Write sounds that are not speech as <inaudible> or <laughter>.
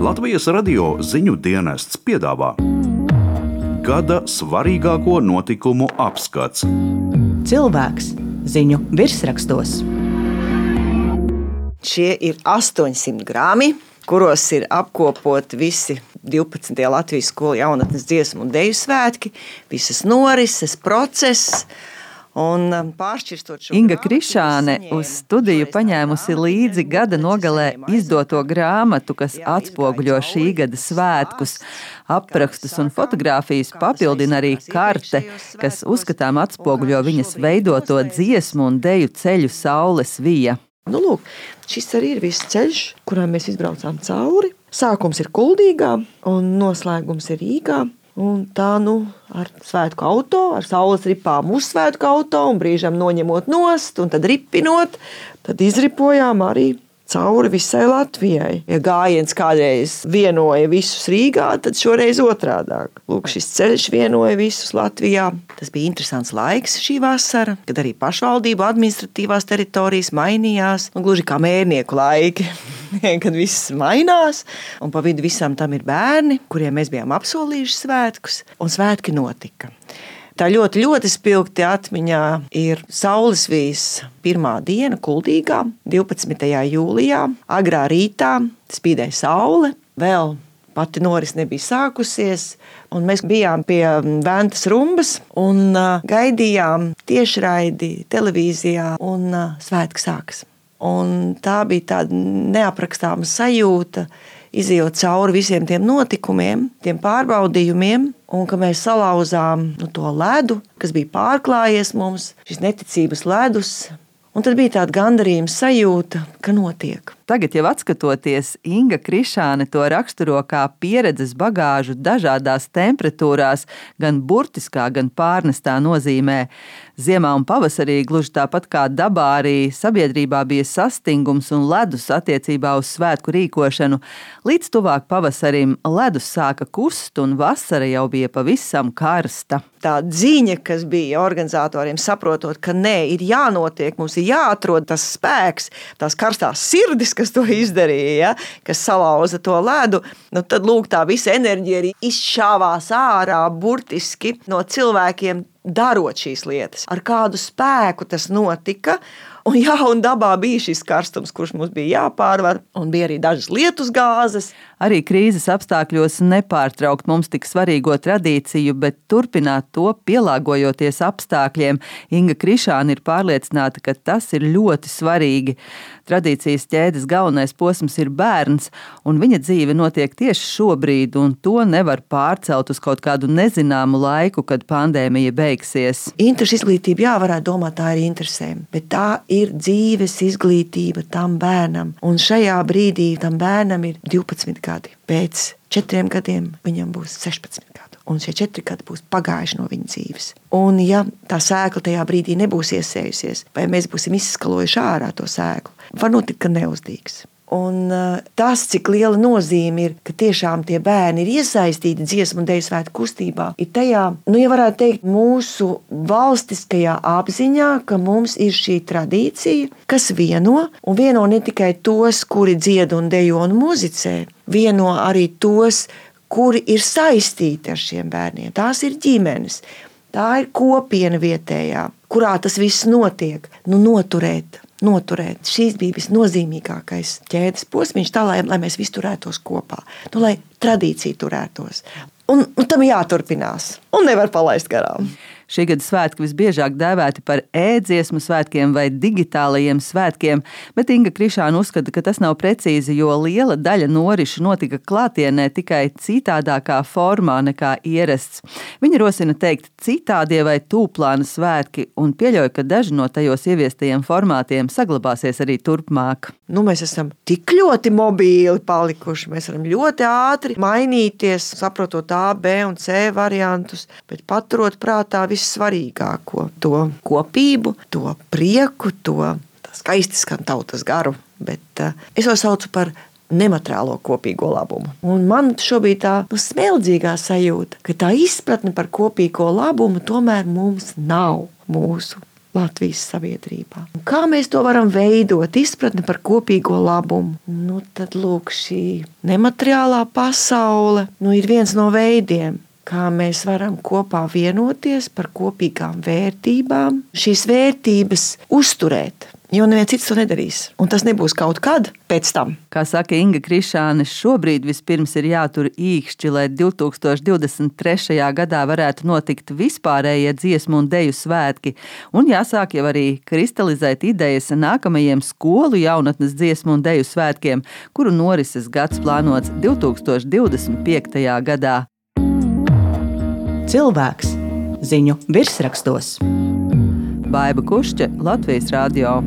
Latvijas radio ziņu dienests piedāvā gada svarīgāko notikumu apskats. Cilvēks ziņu virsrakstos. Šie ir 800 grāmi, kuros ir apkopoti visi 12. Latvijas skolu jaunatnes dziesmu un deju svētki, visas norises, process. Un um, Inga Krišāne uz studiju paņēmusi līdzi gada nogalē izdoto grāmatu, kas atspoguļo šī gada svētkus. Aprakstus un fotografijas papildina arī karte, kas uzskatām atspoguļo viņas veidoto dziesmu un deju ceļu saules vija. Nu, lūk, šis arī ir viss ceļš, kurā mēs izbraucām cauri. Sākums ir Kuldīgā un noslēgums ir Rīgā. Un tā nu ar svētku auto, ar saules ripām uz svētku auto, un brīžam noņemot nost, un tad ripinot, tad izripojām arī cauri visai Latvijai. Ja gājiens kādreiz vienoja visus Rīgā, tad šoreiz otrādi. Lūk, šis ceļš vienoja visus Latvijā. Tas bija interesants laiks šī vasara, kad arī pašvaldību administratīvās teritorijas mainījās, nu, gluži kā mērnieku laiki. <laughs> kad viss mainās, un pa vidu visam tam ir bērni, kuriem mēs bijām apsolījuši svētkus, un svētki notika. Tā ļoti, ļoti spilgti atmiņā ir Saules vīzes pirmā diena, Kuldīgā, 12. jūlijā. Agrā rītā spīdēja saule, vēl pati noris nebija sākusies. Mēs bijām pie Vēntas rumbas un gaidījām tiešraidi televīzijā, un svētki sākas. Un tā bija tāda neaprakstāma sajūta, izjūt cauri visiem tiem notikumiem, tiem pārbaudījumiem, un ka mēs salauzām nu, to ledu, kas bija pārklājies mums, šis neticības ledus. Un tad bija tāda gandarījuma sajūta, ka notiek. Tagad, jau skatoties, Inga Krišāne to raksturo kā pieredzes bagāžu dažādās temperatūrās, gan burtiskā, gan pārnestā nozīmē. Ziemā un pavasarī, gluži tāpat kā dabā, arī sabiedrībā bija sastingums un ledus attiecībā uz svētku rīkošanu. Līdz tuvāk pavasarim ledus sāka kust, un vasara jau bija pavisam karsta. Tā ziņa, kas bija organizatoriem, saprotot, ka nē, ir jānotiek, mums ir jāatrod tas spēks, tās karstās sirdis, kas to izdarīja, ja, kas salauza to ledu, nu, tad lūk, tā visa enerģija arī izšāvās ārā burtiski no cilvēkiem darot šīs lietas. Ar kādu spēku tas notika, Un, jā, un dabā bija šis karstums, kurš mums bija jāpārvar, un bija arī dažas lietus gāzes. Arī krīzes apstākļos nepārtraukt mums tik svarīgo tradīciju, bet turpināt to pielāgojoties apstākļiem. Inga Krišāna ir pārliecināta, ka tas ir ļoti svarīgi. Tradīcijas ķēdes galvenais posms ir bērns, un viņa dzīve notiek tieši šobrīd, un to nevar pārcelt uz kaut kādu nezināmu laiku, kad pandēmija beigsies. Interešu izglītība, jā, varētu domāt, tā ir interesēm, bet tā ir dzīves izglītība tam bērnam. Un šajā brīdī tam bērnam ir 12 gadi. Pēc četriem gadiem viņam būs 16 gadi. Un šie četri gadi būs pagājuši no viņa dzīves. Un, ja tā sēkla tajā brīdī nebūs iesējusies, vai mēs būsim izskalojuši ārā to sēklu, var notikt, ka neuzdīgs. Un uh, tas, cik liela nozīme ir, ka tiešām tie bērni ir iesaistīti dziesmu un dēļu svētku kustībā, ir tajā, nu, ja varētu teikt, mūsu valstiskajā apziņā, ka mums ir šī tradīcija, kas vieno, un vieno ne tikai tos, kuri dzied un dejo un muzicē, vieno arī tos, kuri ir saistīti ar šiem bērniem. Tās ir ģimenes, tā ir kopiena vietējā, kurā tas viss notiek. Nu, noturēt noturēt. Šīs bija visnozīmīgākais ķēdes posms, tā lai, lai mēs visi turētos kopā, nu, lai tradīcija turētos. Un, un tam jāturpinās, un nevar palaist garām. Šī gada svētki visbiežāk dēvēti par ēdziesmu svētkiem vai digitālajiem svētkiem, bet Inga Krišāna uzskata, ka tas nav precīzi, jo liela daļa norišu notika klātienē tikai citādākā formā nekā ierasts. Viņa rosina teikt citādie vai tūplāna svētki un pieļauj, ka daži no tajos ieviestajiem formātiem saglabāsies arī turpmāk. Nu, mēs esam tik ļoti mobīli palikuši, mēs varam ļoti ātri mainīties, saprotot A, B un C variantus, bet paturot prātā vissvarīgāko, to kopību, to prieku, to skaisti skan tautas garu. Bet uh, es to saucu par nemateriālo kopīgo labumu. Un man šobrīd tā nu, smeldzīgā sajūta, ka tā izpratne par kopīgo labumu tomēr mums nav mūsu Latvijas sabiedrībā. Un kā mēs to varam veidot, izpratni par kopīgo labumu? Nu, tad lūk, šī nemateriālā pasaule nu, ir viens no veidiem, kā mēs varam kopā vienoties par kopīgām vērtībām, šīs vērtības uzturēt. Jo neviens cits to nedarīs. Un tas nebūs kaut kad pēc tam. Kā saka Inga Krišāne, šobrīd vispirms ir jātur īkšķi, lai 2023. gadā varētu notikt vispārējie dziesmu un deju svētki. Un jāsāk jau arī kristalizēt idejas nākamajiem skolu jaunatnes dziesmu un deju svētkiem, kuru norises gads plānots 2025. gadā cilvēks ziņu virsrakstos. Baiva Kušķe, Latvijas Rādio.